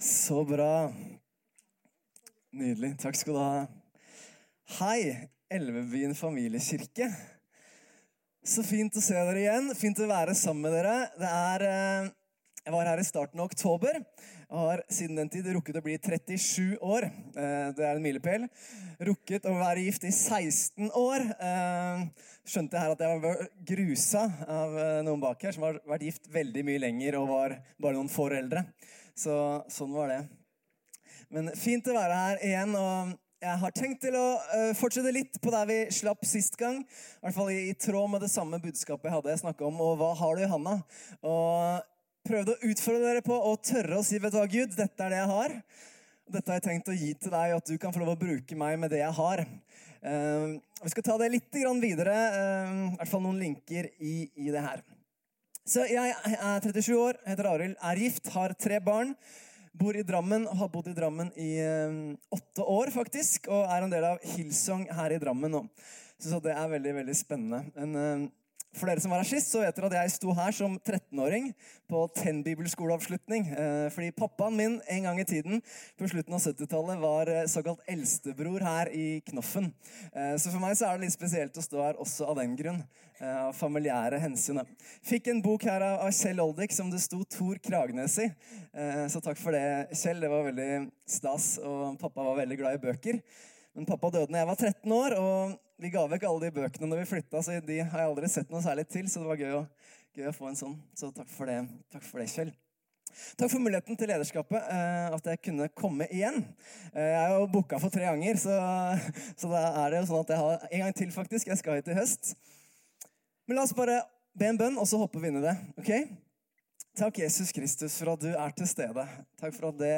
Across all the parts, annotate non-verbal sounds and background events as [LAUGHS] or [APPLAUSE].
Så bra. Nydelig. Takk skal du ha. Hei, Elvebyen familiekirke. Så fint å se dere igjen. Fint å være sammen med dere. Er eh, Jeg var her i starten av oktober. Jeg har siden den tid rukket å bli 37 år. Eh, Det er en milepæl. Rukket å være gift i 16 år. Eh, Skjønte her at jeg var grusa av noen bak her som har vært gift veldig mye lenger og var bare noen få eldre. Så sånn var det. Men fint å være her igjen. og jeg har tenkt til å eh, fortsette litt på der vi slapp sist gang. I hvert fall i, tråd med det samme budskapet jeg hadde snakka om. Og hva har du i? Og prøvde å utfordre dere på å tørre å si, vet du hva, Gud, dette er det jeg har. Dette har jeg tenkt å gi til deg, at du kan få lov å bruke meg med det jeg har. Eh, vi skal ta det litt videre. eh, I hvert fall noen linker i det her. Så jeg er 37 år, heter Arild, er gift, har tre barn. Bor i Drammen har bodd i Drammen i eh, åtte år, faktisk. Og er en del av Hillsong her i Drammen nå. Så, det er veldig, veldig spennende. En eh, for dere som var her sist, så vet dere at jeg sto her som 13-åring på Tenn bibelskoleavslutning. Eh, fordi pappaen min en gang i tiden på slutten av 70-tallet var eh, såkalt eldstebror her i Knoffen. Eh, så for meg så er det litt spesielt å stå her også av den grunn. Av familiære hensyn. Fikk en bok her av Kjell Oldik som det sto Tor Kragnes i. Så takk for det, Kjell. Det var veldig stas. Og pappa var veldig glad i bøker. Men pappa døde da jeg var 13 år, og vi ga vekk alle de bøkene når vi flytta, så de har jeg aldri sett noe særlig til, så det var gøy å, gøy å få en sånn. Så takk for det, takk for det Kjell. Takk for muligheten til lederskapet, eh, at jeg kunne komme igjen. Eh, jeg er jo booka for tre ganger, så, så da er det jo sånn at jeg har en gang til, faktisk. Jeg skal hit i høst. Men la oss bare be en bønn, og så hopper vi inn i det. ok? Takk, Jesus Kristus, for at du er til stede. Takk for at det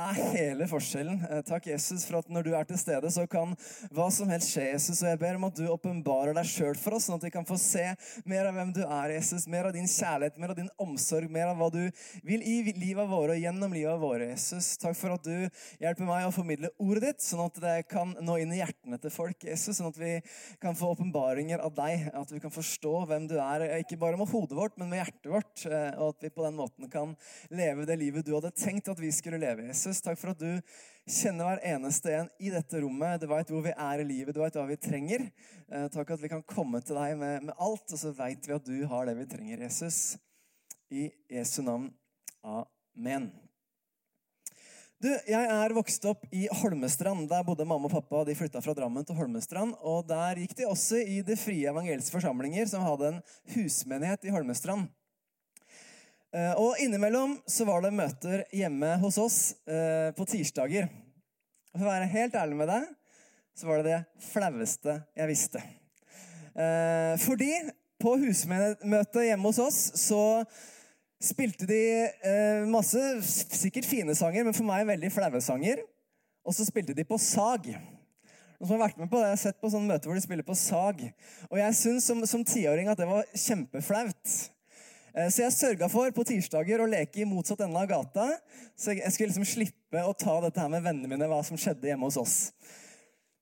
er hele forskjellen. Eh, Takk, Jesus, for at når du er til stede, så kan hva som helst skje, Jesus. Og jeg ber om at du åpenbarer deg sjøl for oss, sånn at vi kan få se mer av hvem du er, Jesus. Mer av din kjærlighet, mer av din omsorg, mer av hva du vil i livet våre og gjennom livet våre, Jesus. Takk for at du hjelper meg å formidle ordet ditt, sånn at det kan nå inn i hjertene til folk, Jesus. Sånn at vi kan få åpenbaringer av deg, at vi kan forstå hvem du er, ikke bare med hodet vårt, men med hjertet vårt. eh, Og at vi på den måten kan leve det livet du hadde tenkt at vi skulle leve, Jesus. Takk for at du kjenner hver eneste en i dette rommet. Du veit hvor vi er i livet, du veit hva vi trenger. Eh, Takk at vi kan komme til deg med, med alt, og så veit vi at du har det vi trenger, Jesus. I Jesu navn. Amen. Du, Jeg er vokst opp i Holmestrand. Der bodde mamma og pappa. De flytta fra Drammen til Holmestrand. Og Der gikk de også i De frie evangeliske forsamlinger, som hadde en husmenighet i Holmestrand. Eh, Og innimellom så var det møter hjemme hos oss eh, på tirsdager. Og For å være helt ærlig med deg, så var det det flaueste jeg visste. Eh, fordi på husmøtet hjemme hos oss så spilte de masse sikkert fine sanger, men for meg veldig flaue sanger. Og så spilte de på sag. Noen som har vært med på det, jeg har sett på sånne møter hvor de spiller på sag. Og jeg syns som, som tiåring at det var kjempeflaut. Eh, Så jeg sørga for på tirsdager å leke i motsatt ende av gata. Så jeg skulle liksom slippe å ta dette her med vennene mine, hva som skjedde hjemme hos oss.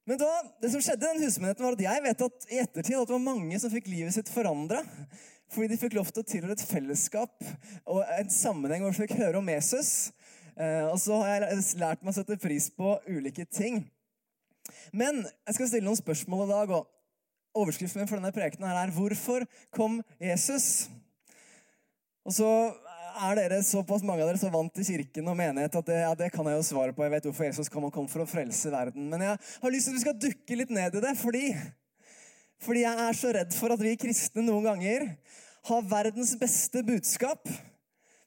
Men da, det som skjedde den husmenigheten var at Jeg vet at i ettertid at det var mange som fikk livet sitt forandra. Fordi de fikk lov til å tilhøre et fellesskap og en sammenheng hvor de fikk høre om Jesus. Eh, Og så har jeg lært meg å sette pris på ulike ting. Men jeg skal stille noen spørsmål i dag. og Overskriften min for denne prekenen er 'Hvorfor kom Jesus?' Og så er dere såpass mange av dere så vant til kirken og menighet at det, ja, det kan jeg jo svare på. Jeg vet hvorfor Jesus kom. og kom for å frelse verden. Men jeg har lyst til at vi skal dukke litt ned i det, fordi, fordi jeg er så redd for at vi kristne noen ganger har verdens beste budskap.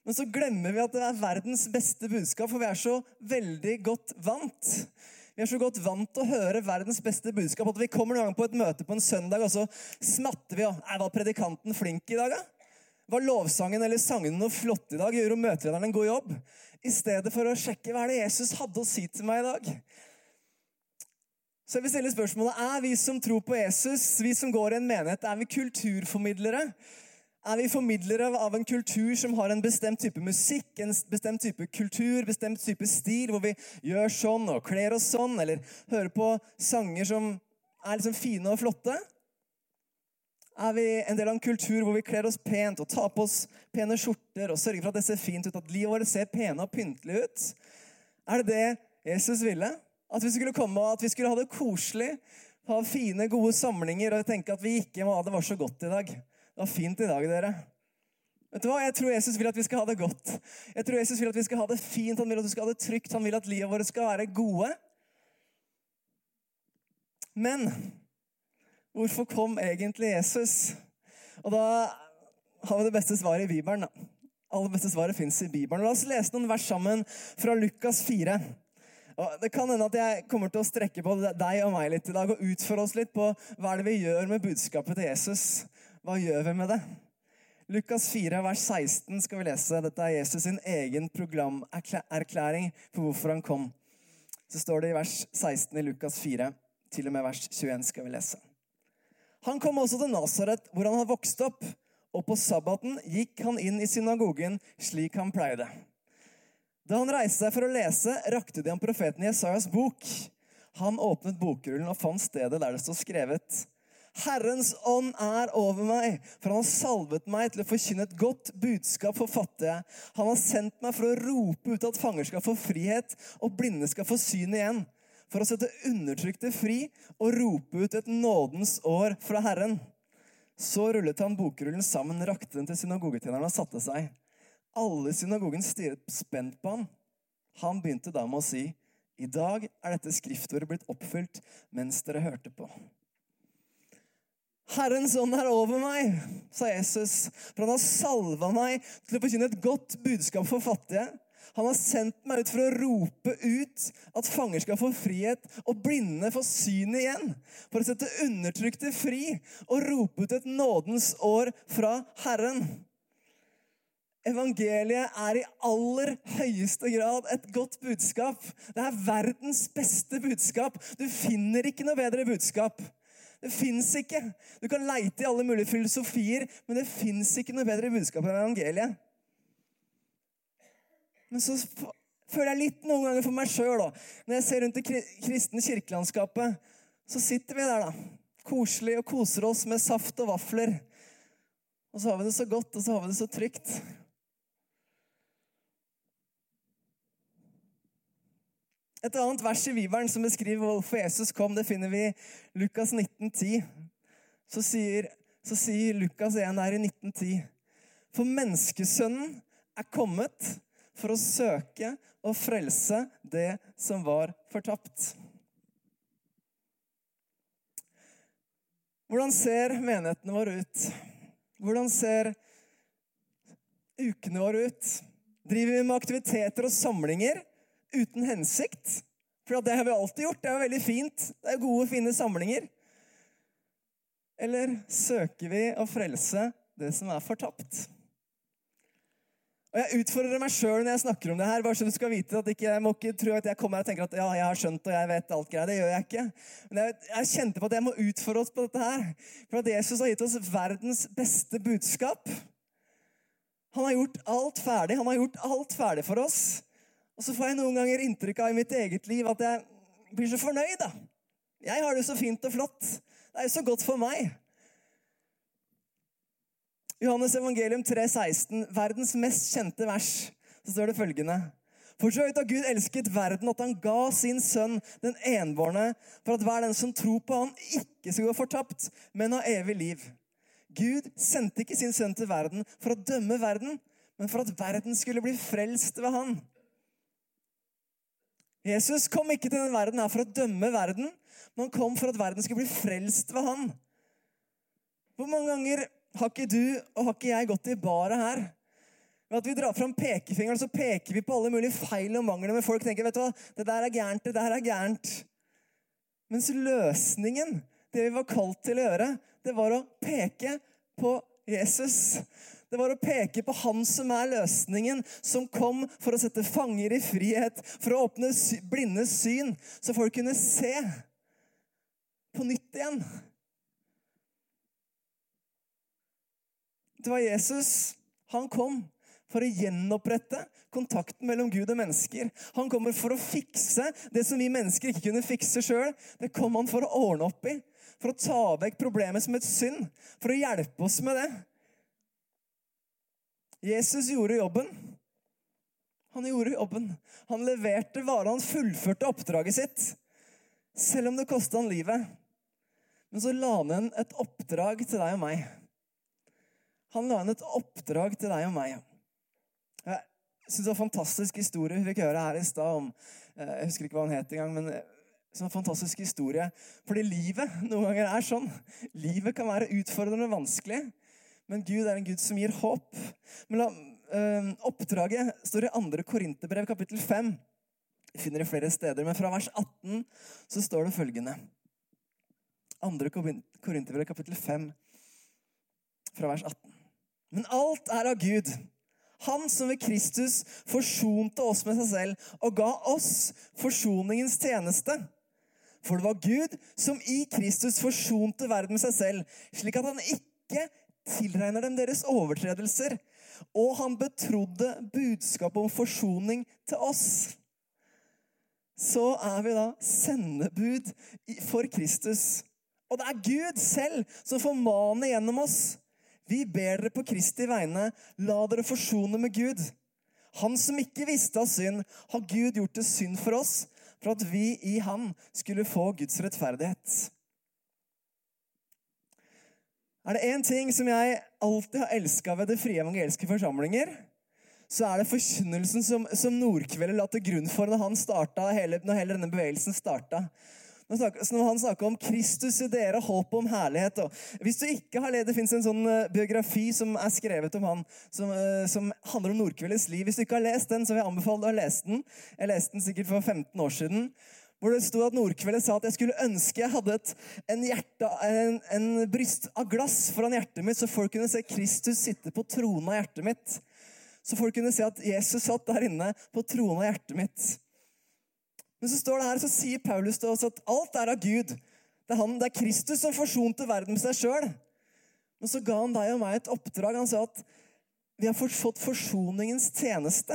Men så glemmer vi at det er verdens beste budskap, for vi er så veldig godt vant. Vi er så godt vant til å høre verdens beste budskap at vi kommer noen gang på et møte på en søndag, og så smatter vi og Var predikanten flink i dag, da? Var lovsangen eller sangene noe flott i dag? Gjorde møtelederen en god jobb? I stedet for å sjekke hva er det Jesus hadde å si til meg i dag. Så jeg vil stille spørsmålet, Er vi som tror på Jesus, vi som går i en menighet, er vi kulturformidlere? Er vi formidlere av en kultur som har en bestemt type musikk, en bestemt type kultur, bestemt type stil, hvor vi gjør sånn og kler oss sånn, eller hører på sanger som er liksom fine og flotte? Er vi en del av en kultur hvor vi kler oss pent og tar på oss pene skjorter og sørger for at det ser fint ut, at livet vårt ser pene og pyntelig ut? Er det det Jesus ville? At vi skulle komme og at vi skulle ha det koselig? Ha fine, gode samlinger og tenke at vi gikk hjem og det var så godt i dag. Det var fint i dag, dere. Vet du hva? Jeg tror Jesus vil at vi skal ha det godt. Jeg tror Jesus vil at vi skal ha det fint, Han vil at vi skal ha det trygt, han vil at livet vårt skal være gode. Men hvorfor kom egentlig Jesus? Og da har vi det beste svaret i Bibelen. da. Aller beste svaret fins i Bibelen. La oss lese noen vers sammen fra Lukas 4. Og det kan hende at jeg kommer til å strekke på deg og meg litt i dag og utfordre oss litt på hva er det vi gjør med budskapet til Jesus. Hva gjør vi med det? Lukas 4, vers 16 skal vi lese. Dette er Jesus sin egen programerklæring for hvorfor han kom. Så står det i vers 16 i Lukas 4, til og med vers 21 skal vi lese. Han kom også til Nasaret, hvor han hadde vokst opp, og på sabbaten gikk han inn i synagogen slik han pleide. Da han reiste seg for å lese, rakte de ham profeten Jesajas bok. Han åpnet bokrullen og fant stedet der det stod skrevet:" Herrens ånd er over meg, for han har salvet meg til å forkynne et godt budskap for fattige. Han har sendt meg for å rope ut at fanger skal få frihet, og blinde skal få syn igjen. For å sette undertrykte fri og rope ut et nådens år fra Herren. Så rullet han bokrullen sammen, rakte den til synagogetjeneren og satte seg. Alle i synagogen stirret spent på han. Han begynte da med å si, i dag er dette skriftordet blitt oppfylt mens dere hørte på. Herrens ånd er over meg, sa Jesus, for han har salva meg til å forkynne et godt budskap for fattige. Han har sendt meg ut for å rope ut at fanger skal få frihet, og blinde få syn igjen. For å sette undertrykte fri og rope ut et nådens år fra Herren. Evangeliet er i aller høyeste grad et godt budskap. Det er verdens beste budskap. Du finner ikke noe bedre budskap. Det fins ikke. Du kan leite i alle mulige filosofier, men det fins ikke noe bedre budskap enn evangeliet. Men så føler jeg litt noen ganger for meg sjøl, når jeg ser rundt det kristne kirkelandskapet, så sitter vi der, da. Koselig og koser oss med saft og vafler. Og så har vi det så godt, og så har vi det så trygt. Et annet vers i Bibelen som beskriver hvorfor Jesus kom, det finner vi i Lukas 1910. Så så sier Lukas 1 her i 1910. For menneskesønnen er kommet for å søke og frelse det som var fortapt. Hvordan ser menighetene våre ut? Hvordan ser ukene våre ut? Driver vi med aktiviteter og samlinger? uten hensikt. For det har vi alltid gjort. Det er veldig fint. Det er gode, fine samlinger. Eller søker vi å frelse det som er fortapt? Og Jeg utfordrer meg sjøl når jeg snakker om det her. bare så du skal vite at ikke, Jeg må ikke tro at jeg kommer her og tenker at ja, jeg har skjønt og jeg vet alt greia. Det gjør jeg ikke. Men jeg, jeg kjente på at jeg må utfordre oss på dette her. For at Jesus har gitt oss verdens beste budskap. Han har gjort alt ferdig. Han har gjort alt ferdig for oss. Og så får jeg noen ganger inntrykk av i mitt eget liv at jeg blir så fornøyd. da. Jeg har det så fint og flott. Det er jo så godt for meg. Johannes evangelium 3,16, verdens mest kjente vers, så står det følgende. For så høyt har Gud elsket verden at han ga sin sønn, den enbårne, for at hver den som tror på ham, ikke skal gå fortapt, men ha evig liv. Gud sendte ikke sin sønn til verden for å dømme verden, men for at verden skulle bli frelst ved han. Jesus kom ikke til denne verden her for å dømme verden, men han kom for at verden skulle bli frelst ved han. Hvor mange ganger har ikke du og har ikke jeg gått i baret her? Ved at vi drar fram pekefingeren så peker vi på alle mulige feil og mangler, men folk tenker vet du hva, det der er gærent, det der er gærent. Mens løsningen, det vi var kalt til å gjøre, det var å peke på Jesus. Det var å peke på han som er løsningen, som kom for å sette fanger i frihet, for å åpne blindes syn, så folk kunne se på nytt igjen. Det var Jesus. Han kom for å gjenopprette kontakten mellom Gud og mennesker. Han kommer for å fikse det som vi mennesker ikke kunne fikse sjøl. Det kom han for å ordne opp i. for å ta vekk problemet som et synd, for å hjelpe oss med det. Jesus gjorde jobben. Han gjorde jobben. Han leverte vare, han fullførte oppdraget sitt. Selv om det kosta han livet. Men så la han igjen et oppdrag til deg og meg. Han la inn et oppdrag til deg og meg. Jeg syns det var en fantastisk historie vi fikk høre her i stad om eh, Jeg husker ikke hva han het engang, men så en fantastisk historie. Fordi livet noen ganger er sånn. Livet kan være utfordrende og vanskelig, men Gud er en Gud som gir håp. Men la, øh, Oppdraget står i 2. Korinterbrev, kapittel 5. Vi finner det flere steder, men fra vers 18 så står det følgende. 2. Korinterbrev, kapittel 5, fra vers 18. Men alt er av Gud. Han som ved Kristus forsonte oss med seg selv og ga oss forsoningens tjeneste. For det var Gud som i Kristus forsonte verden med seg selv, slik at han ikke tilregner dem deres overtredelser. Og han betrodde budskapet om forsoning til oss. Så er vi da sendebud for Kristus. Og det er Gud selv som formaner gjennom oss. Vi ber dere på Kristi vegne, la dere forsone med Gud. Han som ikke visste av synd, har Gud gjort det synd for oss, for at vi i Han skulle få Guds rettferdighet. Er det én ting som jeg alltid har elska ved Det frie evangeliske forsamlinger, så er det forkynnelsen som, som Nordkveldet la til grunn for når, han startet, hele, når hele denne bevegelsen starta. Når han snakker om Kristus i dere, håp om herlighet. Og hvis du ikke har lest, Det fins en sånn eh, biografi som er skrevet om han, som, uh, som handler om Nordkveldets liv. Hvis du ikke har lest den, så vil jeg anbefale deg å lese den. Jeg leste den sikkert for 15 år siden. Hvor det sto at Nordkveldet sa at jeg skulle ønske jeg hadde et, en, hjerte, en, en bryst av glass foran hjertet mitt, så folk kunne se Kristus sitte på tronen av hjertet mitt. Så folk kunne se at Jesus satt der inne på tronen av hjertet mitt. Men så står det her, så sier Paulus til oss at alt er av Gud. Det er, han, det er Kristus som forsonte verden med seg sjøl. Men så ga han deg og meg et oppdrag. Han sa at vi har fått forsoningens tjeneste.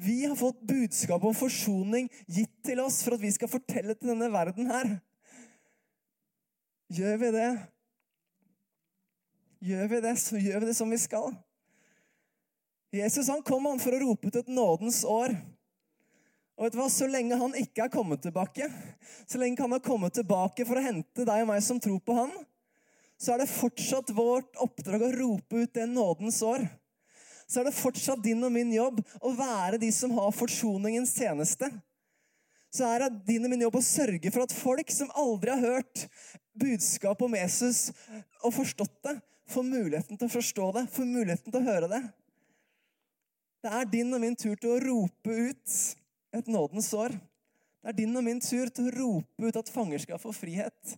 Vi har fått budskap om forsoning gitt til oss for at vi skal fortelle til denne verden her. Gjør vi det? Gjør vi det, så gjør vi det som vi skal. Jesus han kom han for å rope ut et nådens år. Og vet du hva? Så lenge han ikke er kommet tilbake, så lenge han har kommet tilbake for å hente deg og meg som tror på han, så er det fortsatt vårt oppdrag å rope ut det nådens år. Så er det fortsatt din og min jobb å være de som har forsoningens tjeneste. Så er det din og min jobb å sørge for at folk som aldri har hørt budskapet om Jesus og forstått det, får muligheten til å forstå det, får muligheten til å høre det. Det er din og min tur til å rope ut et nådens år. Det er din og min tur til å rope ut at fanger skal få frihet.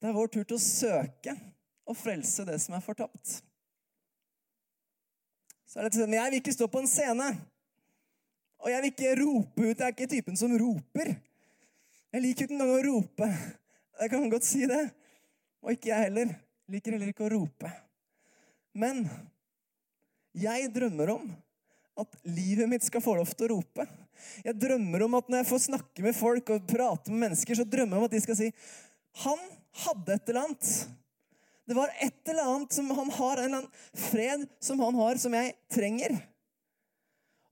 Det er vår tur til å søke og frelse det som er fortapt. Så er det sånn, Jeg vil ikke stå på en scene. Og jeg vil ikke rope ut. Jeg er ikke typen som roper. Jeg liker ikke engang å rope. Jeg kan godt si det. Og ikke jeg heller. Liker heller ikke å rope. Men jeg drømmer om at livet mitt skal få lov til å rope. Jeg drømmer om at når jeg får snakke med folk og prate med mennesker, så drømmer jeg om at de skal si Han hadde et eller annet. Det var et eller annet som han har, en eller annen fred som han har, som jeg trenger.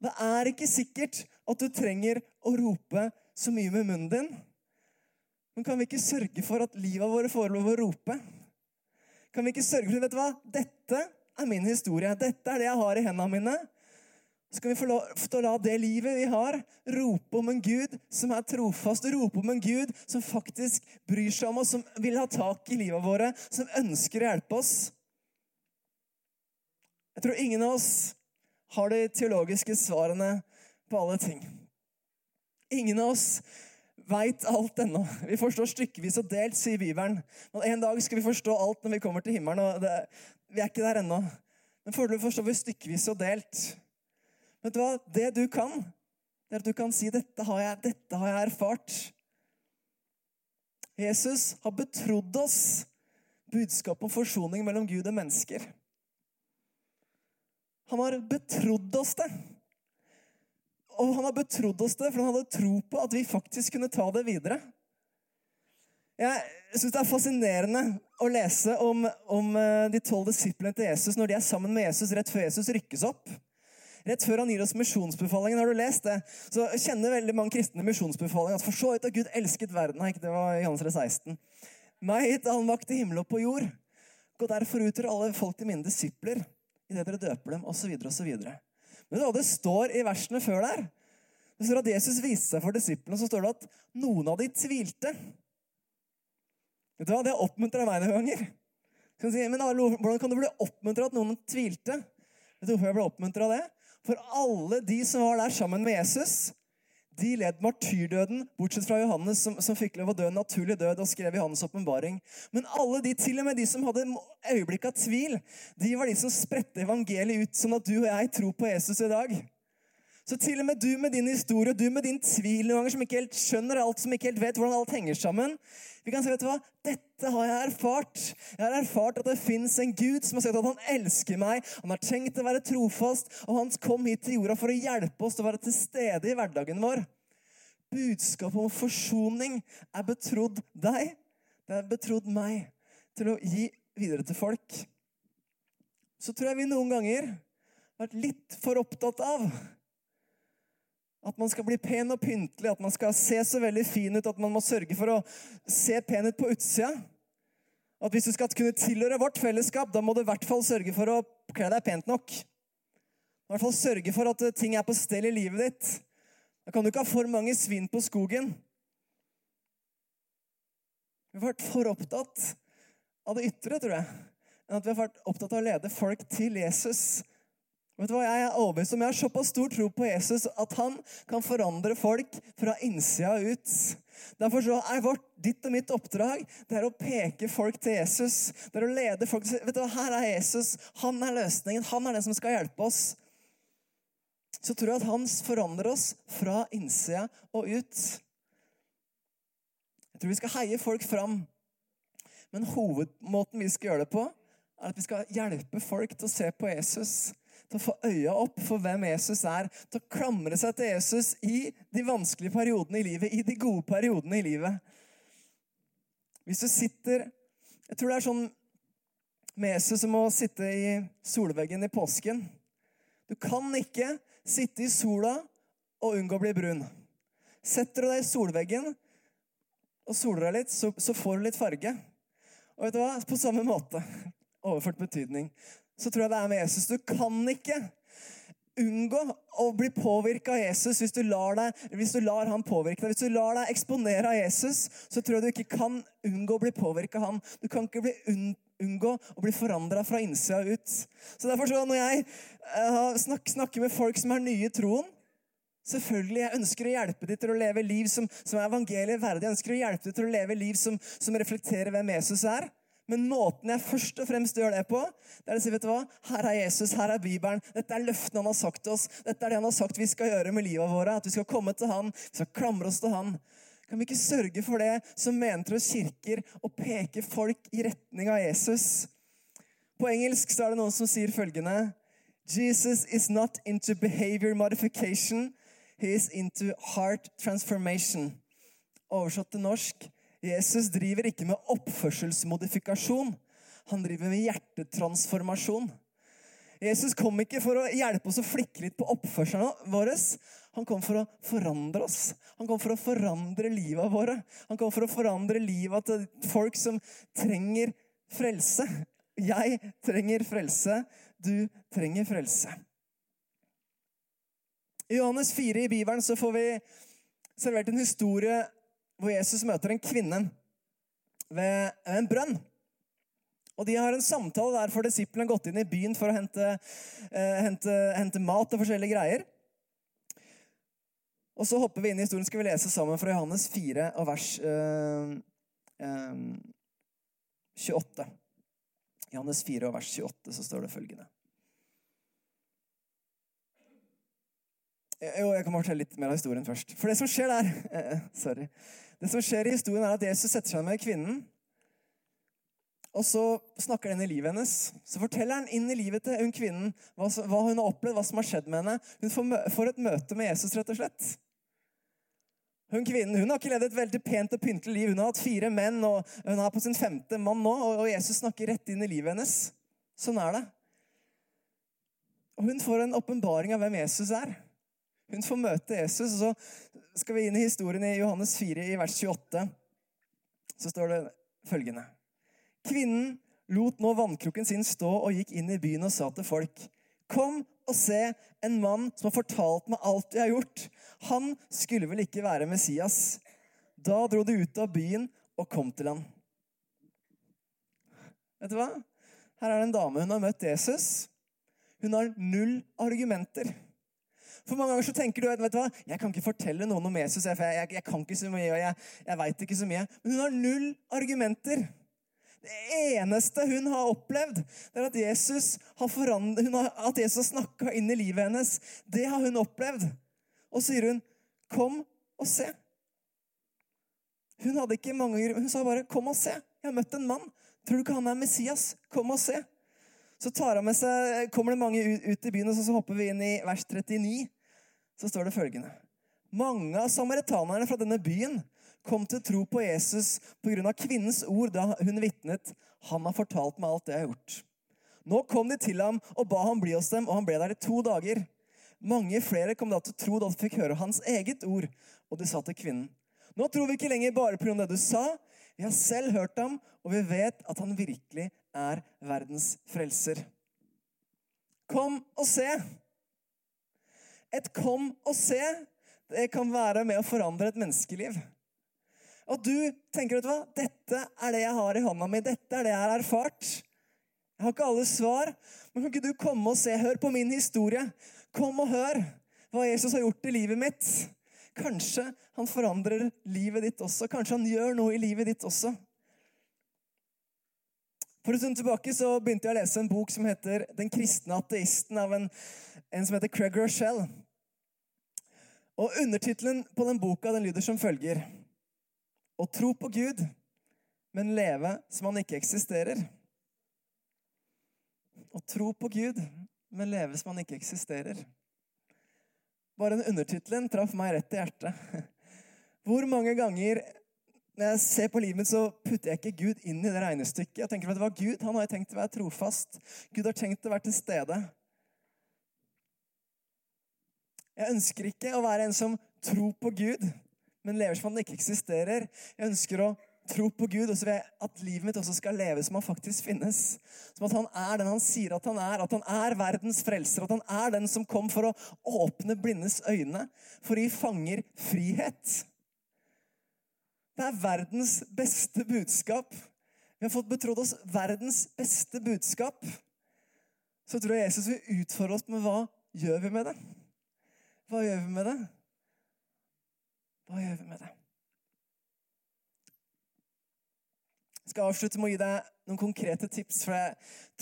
Det er ikke sikkert at du trenger å rope så mye med munnen din. Men kan vi ikke sørge for at livet vårt får lov å rope? Kan vi ikke sørge for Vet du hva? Dette er min historie. Dette er det jeg har i hendene mine skal vi få lov til å la det livet vi har, rope om en Gud som er trofast, rope om en Gud som faktisk bryr seg om oss, som vil ha tak i livet våre, som ønsker å hjelpe oss. Jeg tror ingen av oss har de teologiske svarene på alle ting. Ingen av oss veit alt ennå. Vi forstår stykkevis og delt, sier Bibelen. Men en dag skal vi forstå alt når vi kommer til himmelen. og det, Vi er ikke der ennå. Men foreløpig forstår vi stykkevis og delt. Vet du hva? Det du kan, det er at du kan si dette har jeg, dette har jeg erfart. Jesus har betrodd oss budskapet om forsoning mellom Gud og mennesker. Han har betrodd oss det. Og han har betrodd oss det, for han hadde tro på at vi faktisk kunne ta det videre. Jeg syns det er fascinerende å lese om, om eh, de tolv disiplene til Jesus når de er sammen med Jesus rett før Jesus rykkes opp. Rett før han gir oss misjonsbefalingen. Har du lest det? Så kjenner veldig mange kristne misjonsbefalingen. At for så vidt har Gud elsket verden. Nei, det var Johannes 16. Meg gitt all makt i himmel og på jord. Gå derfor ut til alle folk til mine disipler, idet dere døper dem, osv., osv. Men det står i versene før der? Det står at Jesus viste seg for disiplene, så står det at noen av de tvilte. Vet du hva? Det har oppmuntra meg noen ganger. Si, men Hvordan kan du bli oppmuntra at noen tvilte? Vet du hvorfor jeg ble oppmuntra av det? For alle de som var der sammen med Jesus, de led martyrdøden, bortsett fra Johannes, som, som fikk lov å dø en naturlig død og skrev Johannes' åpenbaring. Men alle de, til og med de som hadde øyeblikk av tvil, de var de som spredte evangeliet ut, sånn at du og jeg tror på Jesus i dag. Så til og med du med din historie, du med din tvil noen ganger, som ikke helt skjønner alt, som ikke helt vet hvordan alt henger sammen Vi kan si, vet du hva? Dette har jeg erfart. Jeg har erfart at det fins en Gud som har sagt at han elsker meg. Han har tenkt å være trofast, og han kom hit til jorda for å hjelpe oss til å være til stede i hverdagen vår. Budskapet om forsoning er betrodd deg. Det er betrodd meg til å gi videre til folk. Så tror jeg vi noen ganger har vært litt for opptatt av at man skal bli pen og pyntelig, at man skal se så veldig fin ut at man må sørge for å se pen ut på utsida. At hvis du skal kunne tilhøre vårt fellesskap, da må du i hvert fall sørge for å kle deg pent nok. I hvert fall sørge for at ting er på stell i livet ditt. Da kan du ikke ha for mange svin på skogen. Vi har vært for opptatt av det ytre, tror jeg, enn at vi har vært opptatt av å lede folk til Jesus Vet du hva, Jeg er overbevist om jeg har såpass stor tro på Jesus at han kan forandre folk fra innsida ut. Derfor så er vårt, ditt og mitt oppdrag det er å peke folk til Jesus. Det er å lede folk til vet du hva, Her er Jesus. Han er løsningen. Han er den som skal hjelpe oss. Så tror jeg at han forandrer oss fra innsida og ut. Jeg tror vi skal heie folk fram. Men hovedmåten vi skal gjøre det på, er at vi skal hjelpe folk til å se på Jesus til å få øya opp for hvem Jesus er, til å klamre seg til Jesus i de vanskelige periodene i livet, i de gode periodene i livet. Hvis du sitter Jeg tror det er sånn med Jesus som å sitte i solveggen i påsken. Du kan ikke sitte i sola og unngå å bli brun. Setter du deg i solveggen og soler deg litt, så, så får du litt farge. Og vet du hva? På samme måte, overført betydning, så tror jeg det er med Jesus. Du kan ikke unngå å bli påvirka av Jesus hvis du, deg, hvis du lar han påvirke deg. Hvis du lar deg eksponere av Jesus, så tror jeg du ikke kan unngå å bli påvirka av han. Du kan ikke unngå å bli forandra fra innsida ut. Så derfor så Når jeg snakker, snakker med folk som er nye i troen Selvfølgelig, Jeg ønsker å hjelpe dem til å leve liv som, som er evangeliet verdig. Jeg ønsker å hjelpe dem til å leve liv som, som reflekterer hvem Jesus er. Men måten jeg først og fremst gjør det på, det er å si vet du hva? Her er Jesus, her er Bibelen. Dette er løftene han har sagt til oss. Dette er det han har sagt vi skal gjøre med livet våre. At vi skal komme til han, vi skal klamre oss til han. Kan vi ikke sørge for det som mener oss kirker, og peke folk i retning av Jesus? På engelsk så er det noen som sier følgende Jesus is not into behavior modification. He is into heart transformation. Oversatt til norsk Jesus driver ikke med oppførselsmodifikasjon. Han driver med hjertetransformasjon. Jesus kom ikke for å hjelpe oss å flikke litt på oppførselen vår. Han kom for å forandre oss. Han kom for å forandre livet våre. Han kom for å forandre livet til folk som trenger frelse. Jeg trenger frelse. Du trenger frelse. I Johannes 4 i Bibelen så får vi servert en historie hvor Jesus møter en kvinne ved en brønn. Og De har en samtale der for disiplene har gått inn i byen for å hente, eh, hente, hente, mat og forskjellige greier. Og Så hopper vi inn i historien. Skal vi lese sammen fra Johannes 4 og vers eh, eh, 28. Johannes 4 og vers 28 så står det følgende. Jo, jeg kan fortelle litt mer av historien først. For det som skjer der [LAUGHS] eh, Sorry. Det som skjer i historien, er at Jesus setter seg med kvinnen. Og så snakker inn i livet hennes. Så forteller han inn i livet til hun kvinnen hva, hun har opplevd, hva som har skjedd med henne. Hun får, et møte med Jesus, rett og slett. Hun kvinnen hun har ikke levd et veldig pent og pyntelig liv. Hun har hatt fire menn, og hun er på sin femte mann nå. Og Jesus snakker rett inn i livet hennes. Sånn er det. Og hun får en åpenbaring av hvem Jesus er. Hun får møte Jesus, og så skal vi inn i historien i Johannes 4, i vers 28. Så står det følgende. Kvinnen lot nå vannkrukken sin stå og gikk inn i byen og sa til folk.: Kom og se en mann som har fortalt meg alt jeg har gjort. Han skulle vel ikke være Messias? Da dro de ut av byen og kom til han. Vet du hva? Her er det en dame. Hun har møtt Jesus. Hun har null argumenter. For mange ganger så tenker du vet du hva, jeg kan ikke fortelle noen om Jesus. Jeg, jeg, jeg kan ikke så mye, og jeg, jeg veit ikke så mye. Men hun har null argumenter. Det eneste hun har opplevd, det er at Jesus har, har, at Jesus har snakka inn i livet hennes. Det har hun opplevd. Og så sier hun, 'Kom og se'. Hun hadde ikke mange Hun sa bare, 'Kom og se. Jeg har møtt en mann. Tror du ikke han er Messias? Kom og se.' Så tar han med seg, kommer det mange ut, i byen, og så hopper vi inn i vers 39. Så står det følgende. Mange av samaritanerne fra denne byen kom til tro på Jesus pga. kvinnens ord da hun vitnet. Han har fortalt meg alt det jeg har gjort. Nå kom de til ham og ba ham bli hos dem, og han ble der i to dager. Mange flere kom da til tro da de fikk høre hans eget ord, og de sa til kvinnen. Nå tror vi ikke lenger bare pga. det du sa. Vi har selv hørt ham, og vi vet at han virkelig er verdens frelser. Kom og se. Et kom og se, det kan være med å forandre et menneskeliv. Og du tenker vet dette er det jeg har i hånda mi. Dette er det jeg har erfart. Jeg har ikke alle svar, men kan ikke du komme og se? Hør på min historie. Kom og hør hva Jesus har gjort i livet mitt. Kanskje han forandrer livet ditt også. Kanskje han gjør noe i livet ditt også. For en stund tilbake så begynte jeg å lese en bok som heter 'Den kristne ateisten' av en, en som heter Craig Rochelle. Og Undertittelen på den boka den lyder som følger å tro på Gud, men leve som han ikke eksisterer. Å tro på Gud, men leve som han ikke eksisterer. Bare den undertittelen traff meg rett i hjertet. Hvor mange ganger når jeg ser på livet mitt, så putter jeg ikke Gud inn i det regnestykket. Jeg tenker, at det var Gud han har tenkt å være trofast. Gud har tenkt å være til stede. Jeg ønsker ikke å være en som tror på Gud, men lever som om den ikke eksisterer. Jeg ønsker å tro på Gud, og så vil jeg at livet mitt også skal leve som han faktisk finnes. Som at han er den han sier at han er. At han er verdens frelser. At han er den som kom for å åpne blindes øyne. For å gi fanger frihet. Det er verdens beste budskap. Vi har fått betrodd oss verdens beste budskap. Så tror jeg Jesus vil utfordre oss med hva gjør vi med det? Hva gjør vi med det? Hva gjør vi med det? Jeg skal avslutte med å gi deg noen konkrete tips, for jeg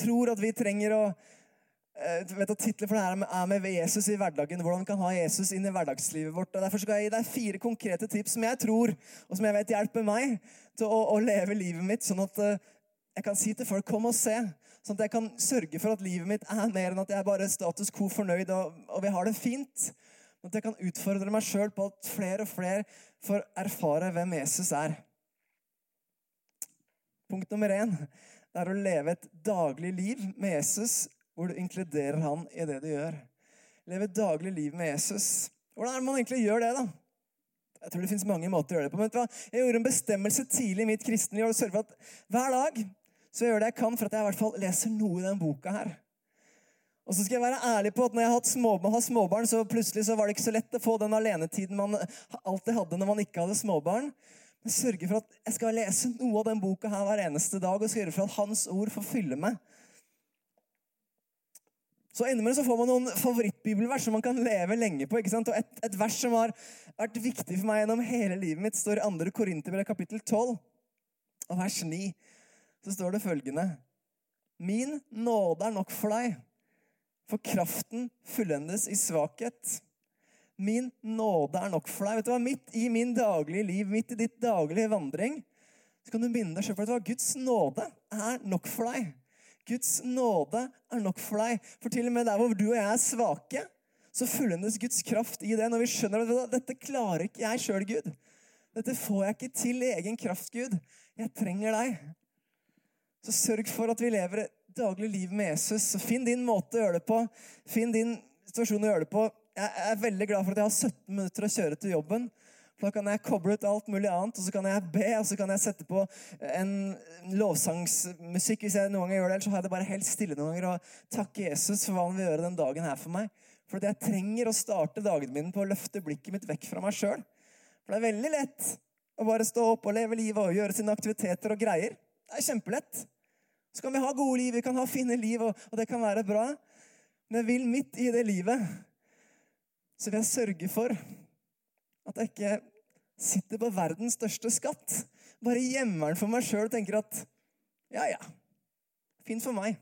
tror at vi trenger å eh, vet at Tittelen for det her er med Jesus i hverdagen. Hvordan vi kan ha Jesus inn i hverdagslivet vårt. Og Derfor skal jeg gi deg fire konkrete tips som jeg tror og som jeg vet hjelper meg til å, å leve livet mitt, sånn at uh, jeg kan si til folk 'kom og se'. Sånn at jeg kan sørge for at livet mitt er mer enn at jeg bare er status quo fornøyd og, og vi har det fint. At jeg kan utfordre meg sjøl på at flere og flere får erfare hvem Jesus er. Punkt nummer én det er å leve et daglig liv med Jesus hvor du inkluderer han i det du gjør. Leve et daglig liv med Jesus. Hvordan er det man egentlig gjør det, da? Jeg tror det fins mange måter å gjøre det på. Men jeg gjorde en bestemmelse tidlig i mitt kristne liv og sørge for at hver dag så gjør det jeg kan for at jeg i hvert fall leser noe i denne boka her. Og så skal jeg være ærlig på at når jeg har har småbarn, så plutselig så var det ikke så lett å få den alenetiden man alltid hadde når man ikke hadde småbarn. Men sørge for at jeg skal lese noe av den boka her hver eneste dag og sørge for at Hans ord får fylle meg. Så innimellom så får man noen favorittbibelvers som man kan leve lenge på. ikke sant? Og et, et, vers som har vært viktig for meg gjennom hele livet mitt, står i 2. Korinterbrev kapittel 12, og vers 9. Så står det følgende Min nåde er nok for deg for kraften fullendes i svakhet. Min nåde er nok for deg. Vet du hva? Midt i min daglige liv, midt i ditt daglige vandring, så kan du minne deg selv på at Guds nåde er nok for deg. Guds nåde er nok for deg. For til og med der hvor du og jeg er svake, så fullendes Guds kraft i det. Når vi skjønner at dette klarer ikke jeg sjøl, Gud. Dette får jeg ikke til i egen kraft, Gud. Jeg trenger deg. Så sørg for at vi lever daglig liv med Jesus. Finn din måte å gjøre det på. Finn din situasjon å gjøre det på. Jeg er veldig glad for at jeg har 17 minutter å kjøre til jobben. For Da kan jeg koble ut alt mulig annet, og så kan jeg be, og så kan jeg sette på en lovsangsmusikk. hvis jeg noen ganger gjør det, Ellers så har jeg det bare helt stille noen ganger og takke Jesus for hva han vil gjøre den dagen her for meg. For jeg trenger å starte dagen min på å løfte blikket mitt vekk fra meg sjøl. For det er veldig lett å bare stå opp og leve livet og gjøre sine aktiviteter og greier. Det er kjempelett. Så kan vi ha gode liv, vi kan ha fine liv, og, og det kan være bra. Men jeg vil midt i det livet så vil jeg sørge for at jeg ikke sitter på verdens største skatt. Bare gjemmer den for meg sjøl og tenker at ja, ja, fint for meg.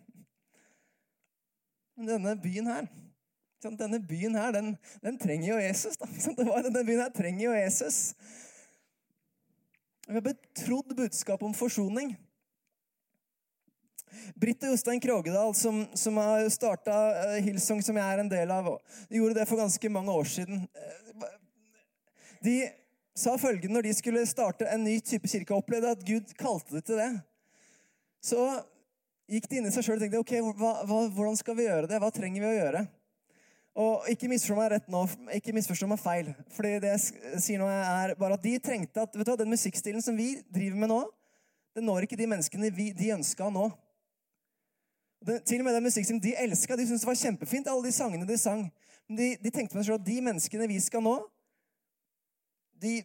Men denne byen her denne byen her, den, den trenger jo Jesus. Da. Denne byen her trenger jo Jesus. Vi har betrodd budskap om forsoning. Britt og Jostein Krogedal, som, som har starta uh, Hillsong, som jeg er en del av, de gjorde det for ganske mange år siden. De sa følgende når de skulle starte en ny type kirke, og opplevde at Gud kalte det til det. Så gikk de inn i seg sjøl og tenkte ok, hva, hva, hvordan skal vi gjøre det? Hva trenger vi å gjøre? Og ikke misforstå meg rett nå, ikke misforstå meg feil. Fordi det jeg sier nå er bare at De trengte at vet du hva, den musikkstilen som vi driver med nå, den når ikke de menneskene vi, de ønska å nå. Til og med den musikkstilen de elska, de syntes det var kjempefint, alle de sangene de sang. Men de, de tenkte på seg at de menneskene vi skal nå, de,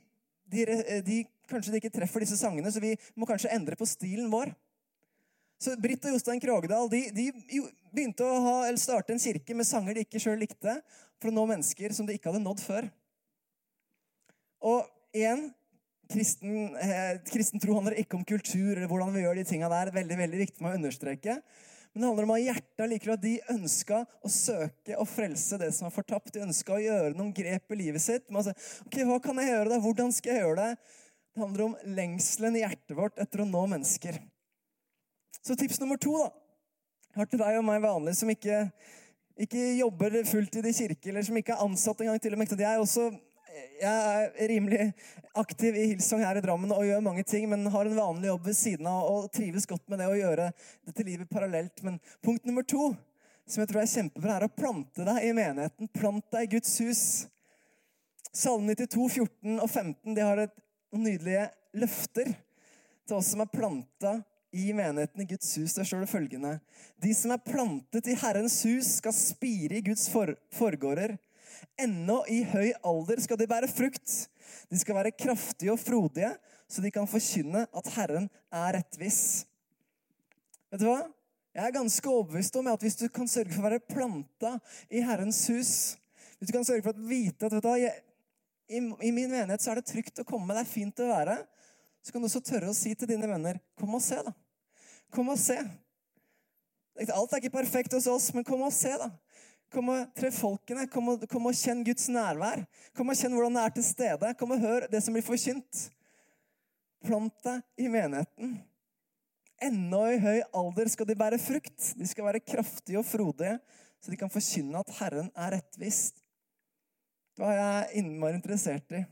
de, de, kanskje de ikke treffer disse sangene, så vi må kanskje endre på stilen vår. Så Britt og Jostein Krogedal de, de begynte å ha, starte en kirke med sanger de ikke sjøl likte, for å nå mennesker som de ikke hadde nådd før. Og igjen kristen, eh, kristen tro handler ikke om kultur eller hvordan vi gjør de tinga der. Veldig, veldig viktig med å understreke. Men det handler om å ha hjertet likevel at de ønska å søke og frelse det som var fortapt. De ønska å gjøre noen grep i livet sitt. Men altså, ok, Hva kan jeg gjøre? da? Hvordan skal jeg gjøre det? Det handler om lengselen i hjertet vårt etter å nå mennesker. Så tips nummer to da, har til deg og meg vanlig som ikke, ikke jobber fulltid i kirke, eller som ikke er ansatt engang til og med. Jeg er også jeg er rimelig aktiv i Hillsong her i Drammen og gjør mange ting, men har en vanlig jobb ved siden av og trives godt med det å gjøre dette livet parallelt. Men punkt nummer to, som jeg tror er kjempebra, er å plante deg i menigheten. Plant deg i Guds hus. Salme 92, 14 og 15 de har et nydelige løfter til oss som er planta i menigheten i Guds hus. Der står det følgende De som er plantet i Herrens hus, skal spire i Guds for forgårder. Ennå i høy alder skal de bære frukt. De skal være kraftige og frodige, så de kan forkynne at Herren er rettvis. Vet du hva? Jeg er ganske overbevist om at hvis du kan sørge for å være planta i Herrens hus Hvis du kan sørge for å vite at vet du jeg, i, i, min menighet så er det trygt å komme, det er fint å være så kan du også tørre å si til dine venner Kom og se, da. Kom og se. Alt er ikke perfekt hos oss, men kom og se, da. Kom og treff folkene. Kom og, kom og kjenn Guds nærvær. Kom og kjenn hvordan det er til stede. Kom og hør det som blir forkynt. Plant deg i menigheten. Ennå i høy alder skal de bære frukt. De skal være kraftige og frodige, så de kan forkynne at Herren er rettvis. Det var jeg innmari interessert i.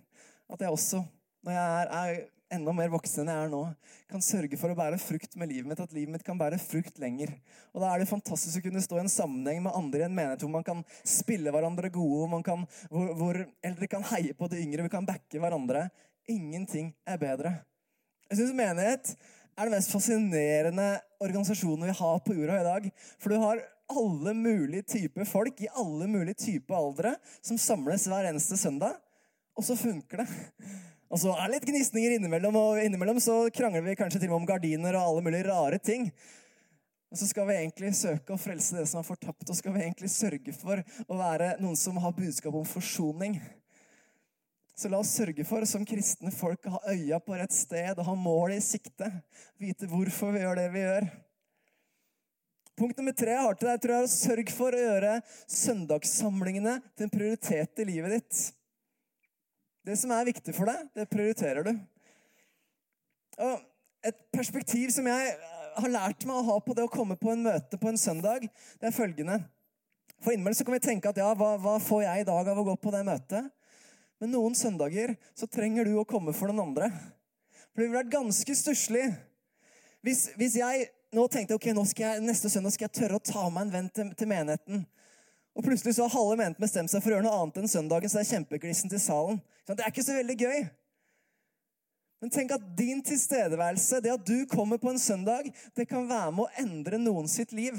At jeg også, når jeg er, er enda mer voksen enn jeg er nå, kan sørge for å bære frukt med livet mitt, at livet mitt kan bære frukt lenger. Og Da er det fantastisk å kunne stå i en sammenheng med andre i en menighet hvor man kan spille hverandre gode, kan, hvor, hvor eldre kan heie på de yngre, vi kan backe hverandre. Ingenting er bedre. Jeg syns menighet er den mest fascinerende organisasjonen vi har på jorda i dag. For du har alle mulige typer folk i alle mulige typer aldre som samles hver eneste søndag, og så funker det. Og så er det litt gnisninger innimellom, og innimellom så krangler vi kanskje til og med om gardiner og alle mulige rare ting. Og så skal vi egentlig søke å frelse det som er fortapt, og skal vi egentlig sørge for å være noen som har budskap om forsoning. Så la oss sørge for, som kristne folk, å ha øya på rett sted og ha målet i sikte. Vite hvorfor vi gjør det vi gjør. Punkt nummer tre jeg har til deg, tror jeg er å sørge for å gjøre søndagssamlingene til en prioritet i livet ditt. Det som er viktig for deg, det prioriterer du. Og et perspektiv som jeg har lært meg å ha på det å komme på en møte på en søndag, det er følgende. For innimellom så kan vi tenke at ja, hva, hva får jeg i dag av å gå på det møtet? Men noen søndager så trenger du å komme for den andre. For det ville vært ganske stusslig hvis, hvis, jeg nå tenkte ok, nå jeg, neste søndag skal jeg tørre å ta med en venn til, til menigheten. Og plutselig så har halve menigheten bestemt seg for å gjøre noe annet enn søndagen, så det er kjempeglissen til salen. Det er ikke så veldig gøy. Men tenk at din tilstedeværelse, det at du kommer på en søndag, det kan være med å endre noen sitt liv.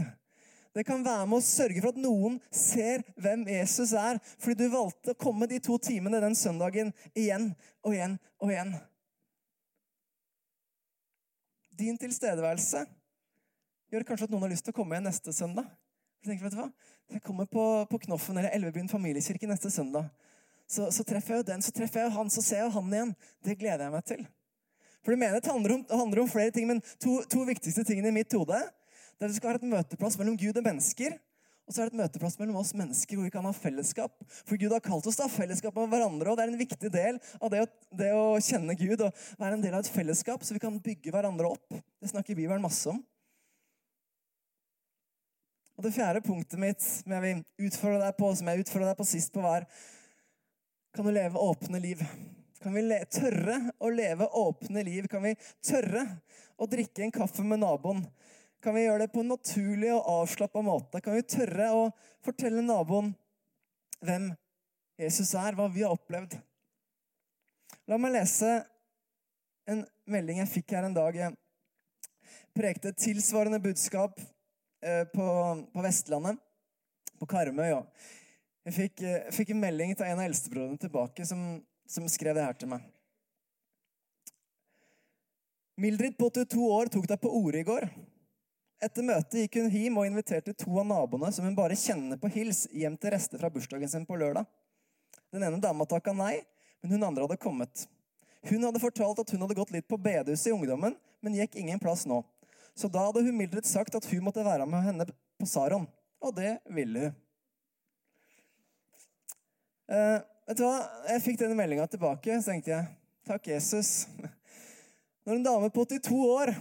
Det kan være med å sørge for at noen ser hvem Jesus er, fordi du valgte å komme de to timene den søndagen igjen og igjen og igjen. Din tilstedeværelse gjør kanskje at noen har lyst til å komme igjen neste søndag. Jeg tenker, vet du hva? Jeg kommer på, på Knoffen eller Elvebyen familiekirke neste søndag så, så, treffer jeg jo den, så treffer jeg jo han, så ser jeg jo han igjen. Det gleder jeg meg til. For du mener det handler om, handler om flere ting, men to, to, viktigste tingene i mitt hode det er at du skal ha et møteplass mellom Gud og mennesker. Og så er det et møteplass mellom oss mennesker hvor vi kan ha fellesskap. For Gud har kalt oss til å ha fellesskap med hverandre, og det er en viktig del av det å, det å kjenne Gud og være en del av et fellesskap, så vi kan bygge hverandre opp. Det snakker Bibelen masse om. Og Det fjerde punktet mitt som jeg vil utfordre deg på, som jeg utfordra deg på sist, på var kan du leve åpne liv? Kan vi tørre å leve åpne liv? Kan vi tørre å drikke en kaffe med naboen? Kan vi gjøre det på en naturlig og avslappa måte? Kan vi tørre å fortelle naboen hvem Jesus er, hva vi har opplevd? La meg lese en melding jeg fikk her en dag. Jeg prekte et tilsvarende budskap på, på Vestlandet, på Karmøy. Jeg fikk, jeg eh, fikk en melding til en av eldstebrødrene tilbake som, som skrev det her til meg. Mildrid på 82 år tok deg på ordet i går. Etter møtet gikk hun hjem og inviterte to av naboene som hun bare kjenner på hils, hjem til rester fra bursdagen sin på lørdag. Den ene dama takka nei, men hun andre hadde kommet. Hun hadde fortalt at hun hadde gått litt på bedehuset i ungdommen, men gikk ingen plass nå. Så da hadde hun Mildred sagt at hun måtte være med henne på Saron. Og det ville hun. Eh, vet du hva? Jeg fikk denne meldinga tilbake, så tenkte jeg takk, Jesus. Når en dame på 82 år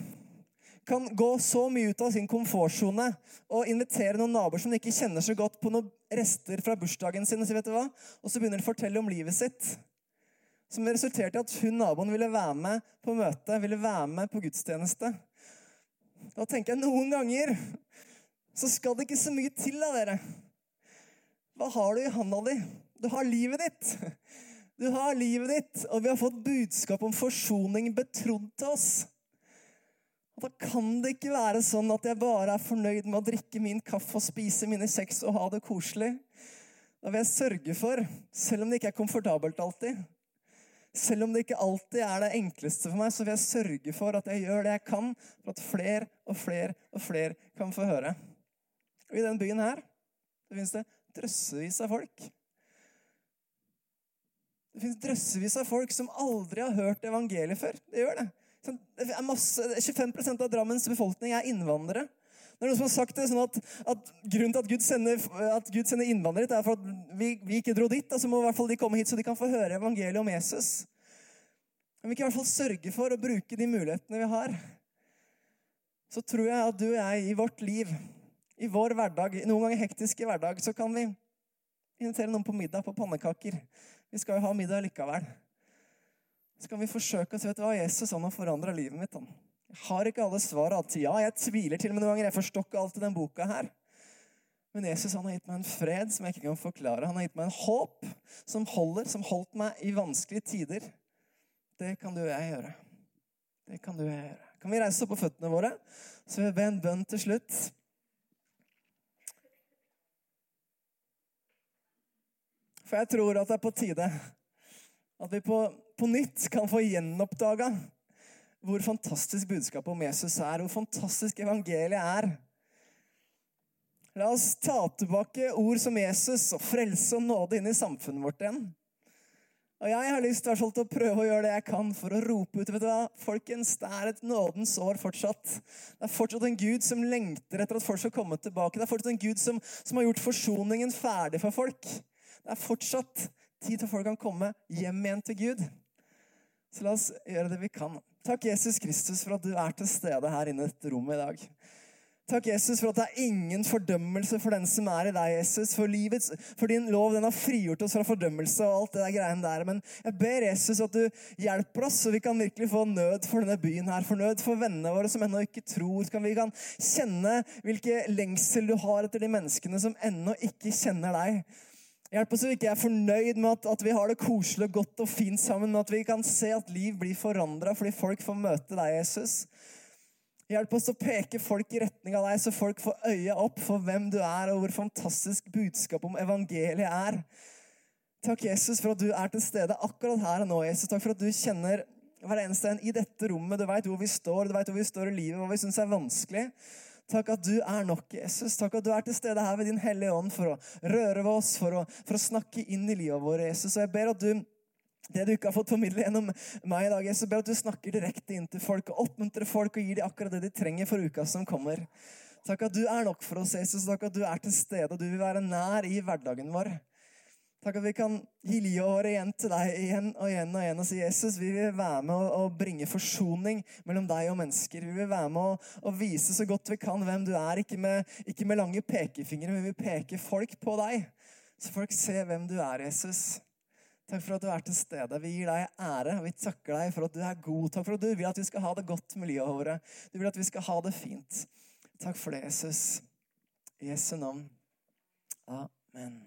kan gå så mye ut av sin komfortsone og invitere noen naboer som ikke kjenner så godt, på noen rester fra bursdagen sin, og, vet du hva? og så begynner de å fortelle om livet sitt. Som resulterte i at hun naboen ville være med på møte, ville være med på gudstjeneste. Da tenker jeg noen ganger så skal det ikke så mye til av dere. Hva har du i handa di? Du har livet ditt. Du har livet ditt, og vi har fått budskap om forsoning betrodd til oss. Og Da kan det ikke være sånn at jeg bare er fornøyd med å drikke min kaffe og spise mine kjeks og ha det koselig. Da vil jeg sørge for, selv om det ikke er komfortabelt alltid, selv om det ikke alltid er det enkleste for meg, så vil jeg sørge for at jeg gjør det jeg kan for at flere og flere og flere kan få høre. Og i den byen her det finnes det drøssevis av folk det fins drøssevis av folk som aldri har hørt evangeliet før. Det gjør det. det er masse, 25% av Drammens befolkning er innvandrere. Det er noen som har sagt det sånn at, at Grunnen til at Gud sender, at Gud sender innvandrere, er for at vi, vi ikke dro dit. Så altså må i hvert fall de komme hit, så de kan få høre evangeliet om Jesus. Men vi kan i hvert fall sørge for å bruke de mulighetene vi har. Så tror jeg at du og jeg i vårt liv, i vår hverdag, noen ganger hektiske hverdag, så kan vi invitere noen på middag på pannekaker. Vi skal jo ha middag likevel. Så kan vi forsøke å si hva, Jesus han har forandra livet mitt. Han. Har ikke alle svar alltid. Ja, jeg tviler til og med noen ganger. Jeg forstår ikke alt i den boka her. Men Jesus han har gitt meg en fred som jeg ikke kan forklare. Han har gitt meg en håp som holder, som holdt meg i vanskelige tider. Det kan du og jeg gjøre. Det kan du og jeg gjøre. Kan vi reise opp på føttene våre, så vil jeg be en bønn til slutt. For jeg tror at det er på tide at vi på, på nytt kan få gjenoppdaga hvor fantastisk budskapet om Jesus er, hvor fantastisk evangeliet er. La oss ta tilbake ord som Jesus og frelse og nåde inn i samfunnet vårt igjen. Og jeg har lyst til å prøve å gjøre det jeg kan for å rope ut vet du hva? Folkens, det er et nådens år fortsatt. Det er fortsatt en Gud som lengter etter at folk skal komme tilbake. Det er fortsatt en Gud som, som har gjort forsoningen ferdig for folk. Det er fortsatt tid til folk kan komme hjem igjen til Gud. Så la oss gjøre det vi kan. Takk, Jesus Kristus, for at du er til stede her inne i dette rommet i dag. Takk, Jesus, for at det er ingen fordømmelse for den som er i deg, Jesus. For, livets, for din lov den har frigjort oss fra fordømmelse og alt det der greiene der. Men jeg ber Jesus at du hjelper oss, så vi kan virkelig få nød for denne byen her. For nød for vennene våre som ennå ikke tror. Så kan vi kan kjenne hvilke lengsel du har etter de menneskene som ennå ikke kjenner deg. Hjelp oss så ikke er fornøyd med at, at vi har det koselig, godt og fint sammen, men at vi kan se at liv blir forandra fordi folk får møte deg, Jesus. Hjelp oss å peke folk i retning av deg, så folk får øya opp for hvem du er, og hvor fantastisk budskap om evangeliet er. Takk, Jesus, for at du er til stede akkurat her og nå. Jesus. Takk for at du kjenner hver eneste en i dette rommet. Du veit hvor vi står, du vet hvor vi står i livet, hva vi syns er vanskelig. Takk at du er nok, Jesus. Takk at du er til stede her ved Din Hellige Ånd for å røre ved oss, for å, for å snakke inn i livet vårt, Jesus. Og jeg ber at du det du ikke har fått formidlet gjennom meg i dag, jeg ber at du snakker direkte inn til folk og oppmuntrer folk og gir dem akkurat det de trenger for uka som kommer. Takk at du er nok for oss, Jesus. Takk at du er til stede, og du vil være nær i hverdagen vår. Takk at vi kan gi livet vårt igjen til deg igjen og igjen og igjen og si Jesus, vi vil være med å, bringe forsoning mellom deg og mennesker. Vi vil være med å, vise så godt vi kan hvem du er, ikke med, ikke med lange pekefingre, men vi vil peke folk på deg. Så folk ser hvem du er, Jesus. Takk for at du er til stede. Vi gir deg ære, vi takker deg for at du er god. Takk for at du vil at vi skal ha det godt med livet vårt. Du vil at vi skal ha det fint. Takk for det, Jesus. I Jesu navn. Amen.